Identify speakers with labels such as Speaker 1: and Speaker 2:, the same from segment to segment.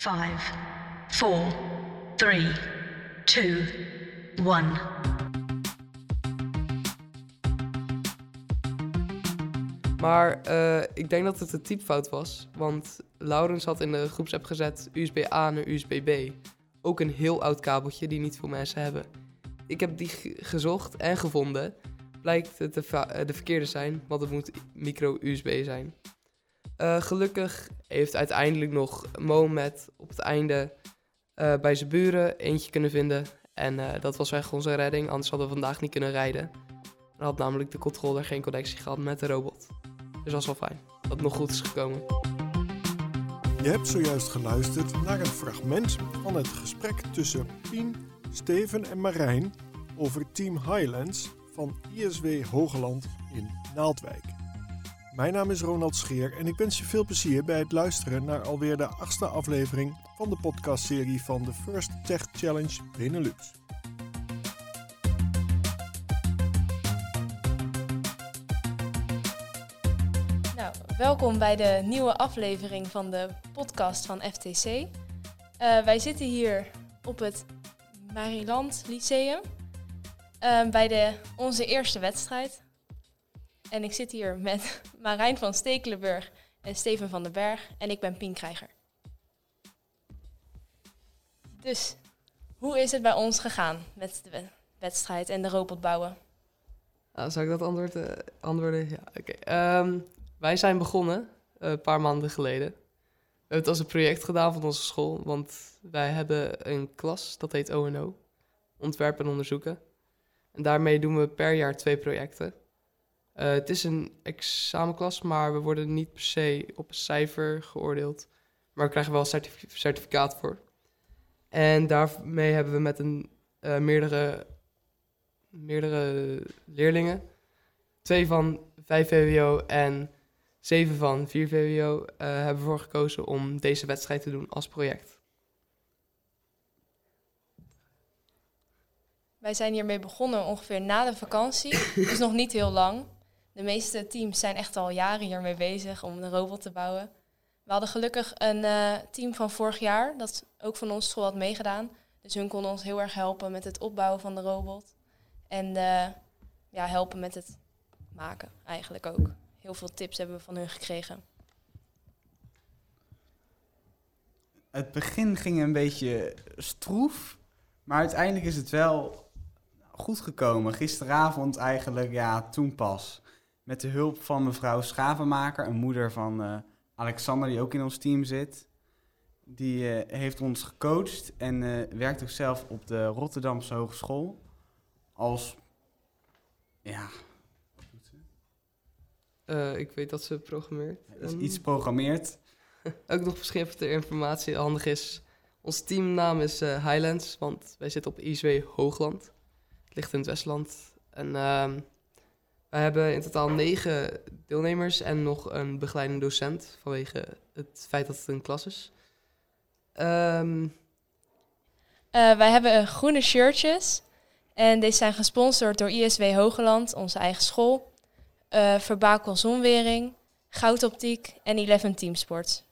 Speaker 1: Five, four, three, two, one.
Speaker 2: Maar eh, ik denk dat het een typfout was. Want Laurens had in de groepsapp gezet USB-A naar USB-B. Ook een heel oud kabeltje die niet veel mensen hebben. Ik heb die ge- gezocht en gevonden. Blijkt het de, eh, de verkeerde zijn, want het moet micro-USB zijn. Eh, gelukkig heeft uiteindelijk nog Mohamed op het einde eh, bij zijn buren eentje kunnen vinden. En eh, dat was echt onze redding, anders hadden we vandaag niet kunnen rijden. Dan had namelijk de controller geen connectie gehad met de robot. Dus dat is wel fijn dat het nog goed is gekomen.
Speaker 3: Je hebt zojuist geluisterd naar een fragment van het gesprek tussen Pien, Steven en Marijn over Team Highlands van ISW Hogeland in Naaldwijk. Mijn naam is Ronald Scheer en ik wens je veel plezier bij het luisteren naar alweer de achtste aflevering van de podcastserie van de First Tech Challenge Benelux.
Speaker 4: Nou, welkom bij de nieuwe aflevering van de podcast van FTC. Eh, wij zitten hier op het Mariland Lyceum eh, bij de, onze eerste wedstrijd. En ik zit hier met Marijn van Stekelenburg en Steven van den Berg en ik ben Pien Krijger. Dus, hoe is het bij ons gegaan met de we- wedstrijd en de robot bouwen?
Speaker 2: Nou, zou ik dat antwoord, eh, antwoorden? Ja, oké. Ehm, wij zijn begonnen eh, een paar maanden geleden. We hebben het als een project gedaan van onze school, want wij hebben een klas, dat heet ONO, ontwerpen en onderzoeken. En daarmee doen we per jaar twee projecten. Eh, het is een examenklas, maar we worden niet per se op een cijfer geoordeeld. Maar we krijgen wel een certifi- certificaat voor. En daarmee hebben we met een, eh, meerdere meerdere leerlingen. Twee van 5 VWO en zeven van 4 VWO eh, hebben ervoor gekozen om deze wedstrijd te doen als project.
Speaker 4: Wij zijn hiermee begonnen ongeveer na de vakantie, dus nog niet heel lang. De meeste teams zijn echt al jaren hiermee bezig om de robot te bouwen. We hadden gelukkig een eh, team van vorig jaar, dat ook van onze school had meegedaan. Dus hun konden ons heel erg helpen met het opbouwen van de robot. En eh, ja, helpen met het maken eigenlijk ook. Heel veel tips hebben we van hun gekregen.
Speaker 5: Het begin ging een beetje stroef, maar uiteindelijk is het wel goed gekomen. Gisteravond eigenlijk, ja, toen pas. Met de hulp van mevrouw Schavenmaker, een moeder van eh, Alexander, die ook in ons team zit. Die eh, heeft ons gecoacht en eh, werkt ook zelf op de Rotterdamse Hogeschool. Als, ja,
Speaker 2: ik weet dat ze programmeert.
Speaker 5: is
Speaker 2: En
Speaker 5: iets programmeert.
Speaker 2: Ook nog misschien even ter informatie handig is. Ons teamnaam is Highlands, want wij zitten op ISW Hoogland. Het ligt in het Westland. En wij hebben in totaal negen deelnemers en nog een begeleidende docent vanwege het feit dat het een klas is. Ehm,
Speaker 4: Eh, wij hebben groene shirtjes. En deze zijn gesponsord door ISW Hogeland, onze eigen school. eh Verbakel Zonwering, Goudoptiek en Eleven Teamsports.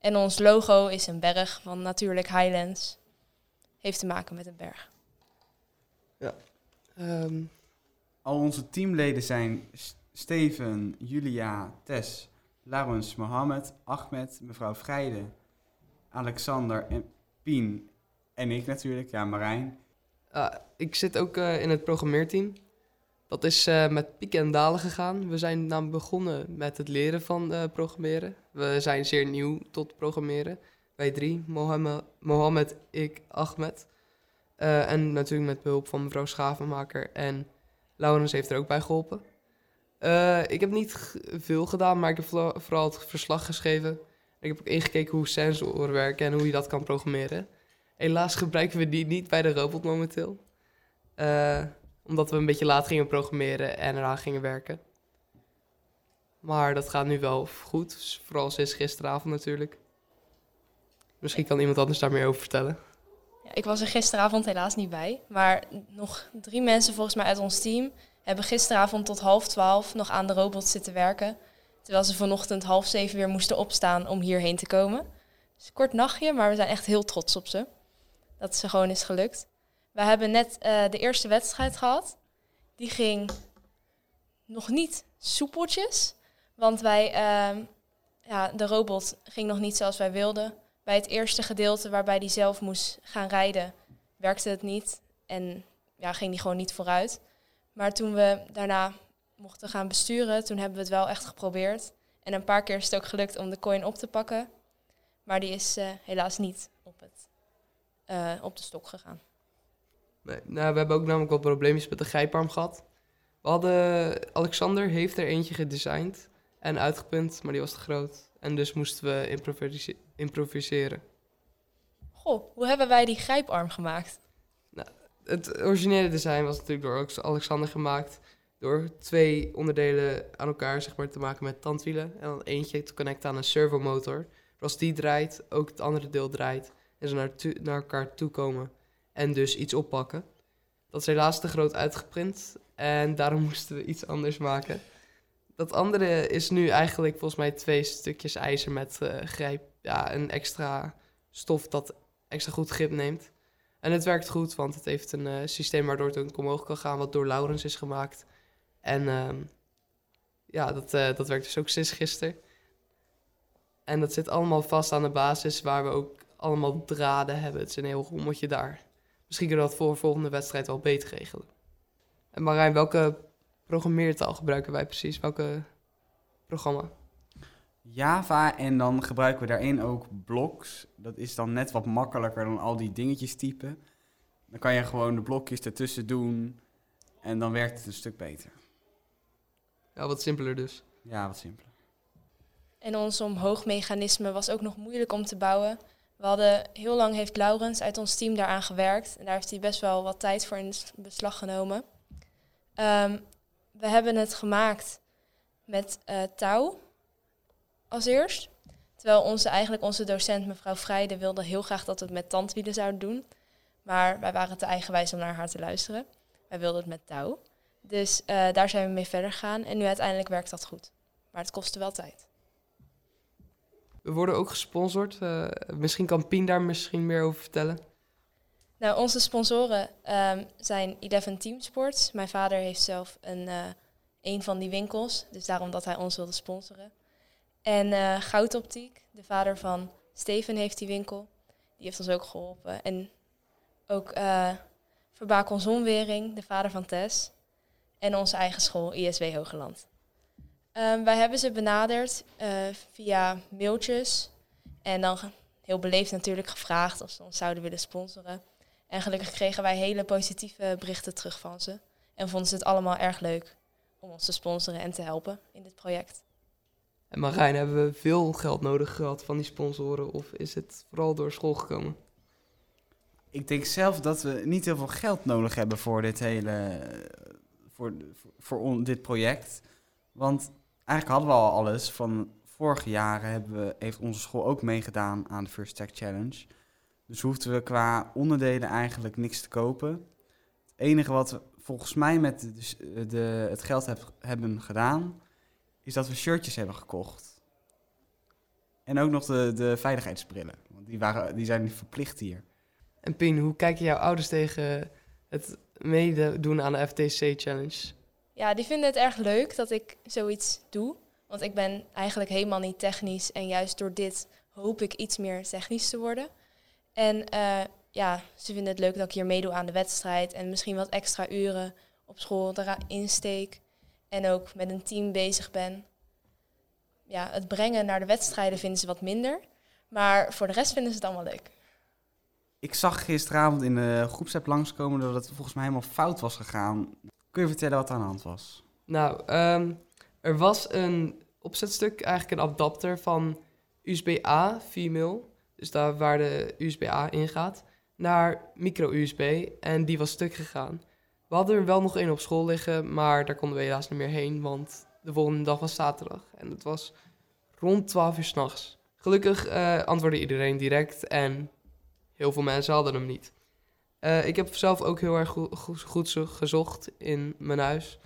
Speaker 4: En ons logo is een berg van natuurlijk Highlands. Heeft te maken met een berg.
Speaker 2: ehm,
Speaker 5: Al onze teamleden zijn Steven, Julia, Tess, Laurens, Mohammed, Ahmed, mevrouw Vrijde, Alexander en Pien en ik natuurlijk, ja Marijn.
Speaker 2: Ah, ik zit ook eh, in het programmeerteam. Dat is eh, met pieken en dalen gegaan. We zijn namelijk begonnen met het leren van eh, programmeren. We zijn zeer nieuw tot programmeren. Wij drie, Mohammed, ik, Ahmed. En natuurlijk met behulp van mevrouw Schavenmaker. En Laurens heeft er ook bij geholpen. Eh, ik heb niet veel gedaan, maar ik heb vooral het verslag geschreven. Ik heb ook ingekeken hoe sensoren werken en hoe je dat kan programmeren. Helaas gebruiken we die niet bij de robot momenteel. Eh, omdat we een beetje laat gingen programmeren en eraan gingen werken. Maar dat gaat nu wel goed. Vooral sinds gisteravond natuurlijk. Misschien kan iemand anders daar meer over vertellen.
Speaker 4: Ik was er gisteravond helaas niet bij. Maar nog drie mensen volgens mij uit ons team hebben gisteravond tot half twaalf nog aan de robot zitten werken. Terwijl ze vanochtend half zeven weer moesten opstaan om hierheen te komen. een kort nachtje, maar we zijn echt heel trots op ze. Dat ze gewoon is gelukt. We hebben net eh, de eerste wedstrijd gehad. Die ging nog niet soepeltjes. Want wij, ehm, ja, de robot ging nog niet zoals wij wilden. Bij het eerste gedeelte waarbij die zelf moest gaan rijden, werkte het niet. En ja, ging die gewoon niet vooruit. Maar toen we daarna mochten gaan besturen, toen hebben we het wel echt geprobeerd. En een paar keer is het ook gelukt om de coin op te pakken. Maar die is eh, helaas niet op, het, eh, op de stok gegaan.
Speaker 2: Nee, nou, we hebben ook namelijk wat probleempjes met de grijparm gehad. We hadden, Alexander heeft er eentje gedesigned en uitgepunt, maar die was te groot. En dus moesten we improvise- improviseren.
Speaker 4: Goh, hoe hebben wij die grijparm gemaakt?
Speaker 2: Het originele design was natuurlijk door Alex- Alexander gemaakt. Door twee onderdelen aan elkaar zeg maar, te maken met tandwielen. En dan eentje te connecten aan een servomotor. Dus als die draait, ook het andere deel draait. En ze naar, naar elkaar toe komen. En dus iets oppakken. Dat is helaas te groot uitgeprint. En daarom moesten we iets anders maken. Dat andere is nu eigenlijk volgens mij twee stukjes ijzer met eh, grijp. Ja, een extra stof dat extra goed grip neemt. En het werkt goed, want het heeft een eh, systeem waardoor het ook omhoog kan gaan, wat door Laurens is gemaakt. En ehm, ja, dat, eh, dat werkt dus ook sinds gisteren. En dat zit allemaal vast aan de basis waar we ook allemaal draden hebben. Het is een heel rommeltje daar. Misschien kunnen we dat voor de volgende wedstrijd wel beter regelen. En Marijn, welke programmeertaal gebruiken wij precies? Welke programma?
Speaker 5: Java en dan gebruiken we daarin ook blocks. Dat is dan net wat makkelijker dan al die dingetjes typen. Dan kan je gewoon de blokjes ertussen doen en dan werkt het een stuk beter.
Speaker 2: Ja, wat simpeler dus.
Speaker 5: Ja, wat simpeler.
Speaker 4: En ons omhoogmechanisme was ook nog moeilijk om te bouwen. We hadden heel lang heeft Laurens uit ons team daaraan gewerkt. En daar heeft hij best wel wat tijd voor in beslag genomen. Ehm, we hebben het gemaakt met eh, touw als eerst. Terwijl onze, eigenlijk onze docent, mevrouw Vrijde, wilde heel graag dat we het met tandwielen zouden doen. Maar wij waren te eigenwijs om naar haar te luisteren. Wij wilden het met touw. Dus eh, daar zijn we mee verder gegaan. En nu uiteindelijk werkt dat goed. Maar het kostte wel tijd.
Speaker 2: We worden ook gesponsord. Eh, misschien kan Pien daar misschien meer over vertellen.
Speaker 4: Nou, onze sponsoren ehm, zijn Eleven Team Sports. Mijn vader heeft zelf een, eh, een van die winkels, dus daarom dat hij ons wilde sponsoren. En eh Goudoptiek, de vader van Steven, heeft die winkel. Die heeft ons ook geholpen. En ook eh Verbakel Zonwering, de vader van Tess. En onze eigen school, ISW Hogeland. Ehm, wij hebben ze benaderd via mailtjes. En dan heel beleefd natuurlijk gevraagd of ze ons zouden willen sponsoren. En gelukkig kregen wij hele positieve berichten terug van ze. En vonden ze het allemaal erg leuk om ons te sponsoren en te helpen in dit project.
Speaker 2: En Marijn, hebben we veel geld nodig gehad van die sponsoren? Of is het vooral door school gekomen?
Speaker 5: Ik denk zelf dat we niet heel veel geld nodig hebben voor dit hele voor, voor, voor on- dit project. Want eigenlijk hadden we al alles. Van vorige jaren hebben we, heeft onze school ook meegedaan aan de First Tech Challenge. Dus hoefden we qua onderdelen eigenlijk niks te kopen. Het enige wat we volgens mij met de, eh, de, het geld heb- hebben gedaan, is dat we shirtjes hebben gekocht. En ook nog de, de veiligheidsbrillen. Want die, waren, die zijn niet verplicht hier.
Speaker 2: En Pien, hoe kijken jouw ouders tegen het meedoen aan de FTC Challenge?
Speaker 4: Ja, die vinden het erg leuk dat ik zoiets doe. Want ik ben eigenlijk helemaal niet technisch. En juist door dit hoop ik iets meer technisch te worden. En eh, ja, ze vinden het leuk dat ik hier meedoe aan de wedstrijd. En misschien wat extra uren op school eraan insteek. En ook met een team bezig ben. Ja, het brengen naar de wedstrijden vinden ze wat minder. Maar voor de rest vinden ze het allemaal leuk.
Speaker 5: Ik zag gisteravond in de groepsapp langskomen dat het volgens mij helemaal fout was gegaan. Kun je vertellen wat er aan de hand was?
Speaker 2: Nou, ehm, er was een opzetstuk, eigenlijk een adapter van USB-A, female, dus daar waar de USB-A in gaat, naar micro-USB en die was stuk gegaan. We hadden er wel nog één op school liggen, maar daar konden we helaas niet meer heen, want de volgende dag was zaterdag en het was rond 12 uur s'nachts. Gelukkig eh, antwoordde iedereen direct en heel veel mensen hadden hem niet. Eh, ik heb zelf ook heel erg goed, goed, goed zo- gezocht in mijn huis.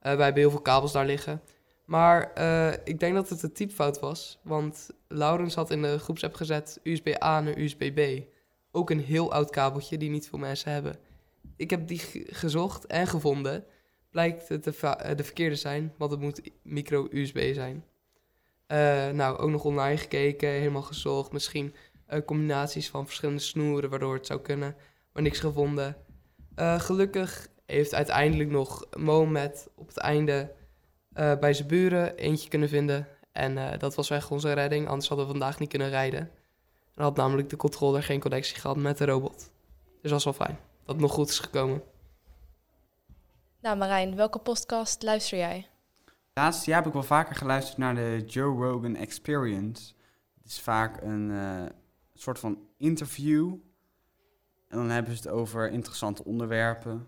Speaker 2: Eh, wij hebben heel veel kabels daar liggen. Maar eh, ik denk dat het een typfout was. Want Laurens had in de groepsapp gezet USB-A naar USB-B. Ook een heel oud kabeltje die niet veel mensen hebben. Ik heb die ge- gezocht en gevonden. Blijkt het de, eh, de verkeerde zijn, want het moet micro-USB zijn. Eh, nou, ook nog online gekeken, helemaal gezocht. Misschien combinaties van verschillende snoeren waardoor het zou kunnen. Maar niks gevonden. Gelukkig heeft uiteindelijk nog Mohamed op het einde eh, bij zijn buren eentje kunnen vinden. En eh, dat was echt onze redding, anders hadden we vandaag niet kunnen rijden. Dan had namelijk de controller geen connectie gehad met de robot. Dus dat was wel fijn dat het nog goed is gekomen.
Speaker 4: Nou Marijn, welke podcast luister jij?
Speaker 5: Laatste jaar heb ik wel vaker geluisterd naar de Joe Rogan Experience. Het is vaak een eh, soort van interview. En dan hebben ze het over interessante onderwerpen.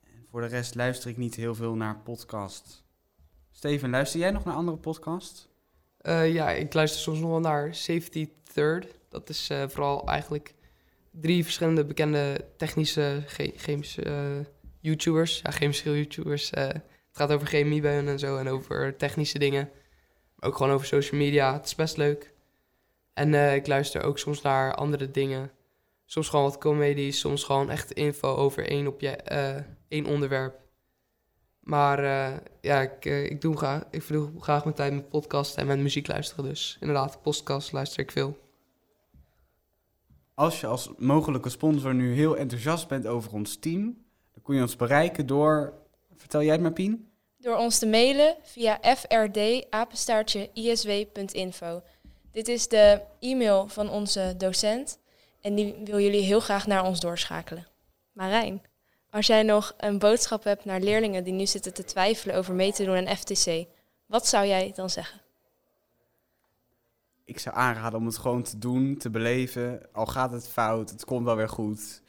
Speaker 5: En voor de rest luister ik niet heel veel naar podcasts. Steven, luister jij nog naar andere podcasts?
Speaker 2: Eh, ja, ik luister soms nog wel naar Safety Third. Dat is eh, vooral eigenlijk drie verschillende bekende technische che- chemische eh, YouTubers. Ja, chemische YouTubers. het gaat over chemie bij en zo en over technische dingen. Ook gewoon over social media. Het is best leuk. En ik luister ook soms naar andere dingen. Soms gewoon wat comedies, soms gewoon echt info over één, één onderwerp. Maar eh, ja, ik, eh, ik, doe graag, ik verdoe graag mijn tijd met podcasten en met muziek luisteren. Dus inderdaad, podcast luister ik veel.
Speaker 5: Als je als mogelijke sponsor nu heel enthousiast bent over ons team, dan kun je ons bereiken door. Vertel jij het maar, Pien?
Speaker 4: Door ons te mailen via frd-isw.info. Dit is de e-mail van onze docent en die wil jullie heel graag naar ons doorschakelen. Marijn, als jij nog een boodschap hebt naar leerlingen die nu zitten te twijfelen over mee te doen aan FTC, wat zou jij dan zeggen?
Speaker 5: Ik zou aanraden om het gewoon te doen, te beleven. Al gaat het fout, het komt wel weer goed.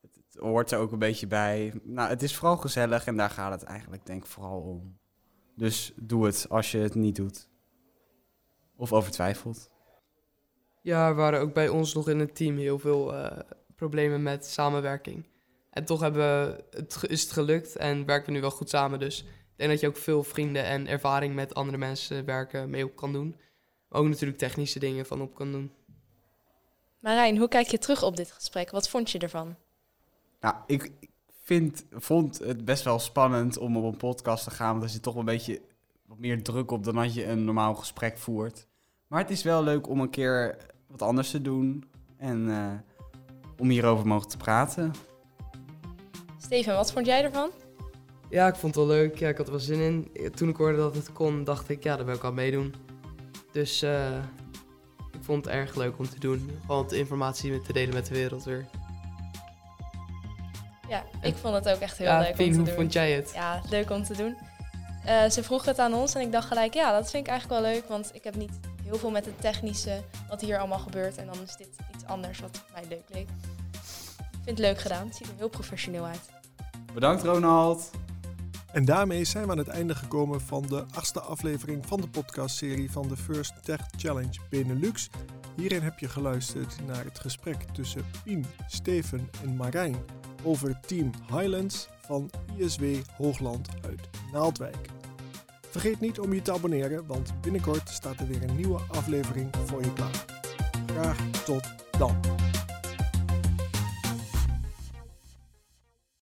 Speaker 5: Het, het hoort er ook een beetje bij. Nou, het is vooral gezellig en daar gaat het eigenlijk denk ik vooral om. Dus doe het als je het niet doet. Of over twijfelt.
Speaker 2: Ja, er waren ook bij ons nog in het team heel veel eh, problemen met samenwerking. En toch hebben het, is het gelukt en werken we nu wel goed samen. Dus ik denk dat je ook veel vrienden en ervaring met andere mensen werken mee op kan doen. Maar ook natuurlijk technische dingen van op kan doen.
Speaker 4: Marijn, hoe kijk je terug op dit gesprek? Wat vond je ervan?
Speaker 5: Nou, ik vind, vond het best wel spannend om op een podcast te gaan. Want er zit toch wel een beetje wat meer druk op dan dat je een normaal gesprek voert. Maar het is wel leuk om een keer wat anders te doen. En eh, om hierover mogen te praten.
Speaker 4: Steven, wat vond jij ervan?
Speaker 2: Ja, ik vond het wel leuk. Ja, ik had er wel zin in. Toen ik hoorde dat het kon, dacht ik, ja, daar wil ik al meedoen. Dus eh, ik vond het erg leuk om te doen. Gewoon wat informatie met te delen met de wereld weer.
Speaker 4: Ja, ik vond het ook echt heel
Speaker 2: ja,
Speaker 4: leuk
Speaker 2: Pien,
Speaker 4: om te
Speaker 2: hoe
Speaker 4: doen.
Speaker 2: vond jij het?
Speaker 4: Ja, leuk om te doen. Eh, ze vroeg het aan ons en ik dacht gelijk, ja, dat vind ik eigenlijk wel leuk. Want ik heb niet heel veel met het technische, wat hier allemaal gebeurt. En dan is dit iets anders wat mij leuk leek. Ik vind het leuk gedaan. Het ziet er heel professioneel uit.
Speaker 5: Bedankt Ronald.
Speaker 3: En daarmee zijn we aan het einde gekomen van de achtste aflevering van de podcastserie van de First Tech Challenge Benelux. Hierin heb je geluisterd naar het gesprek tussen Pien, Steven en Marijn over Team Highlands van ISW Hoogland uit Naaldwijk. Vergeet niet om je te abonneren, want binnenkort staat er weer een nieuwe aflevering voor je klaar. Graag tot dan.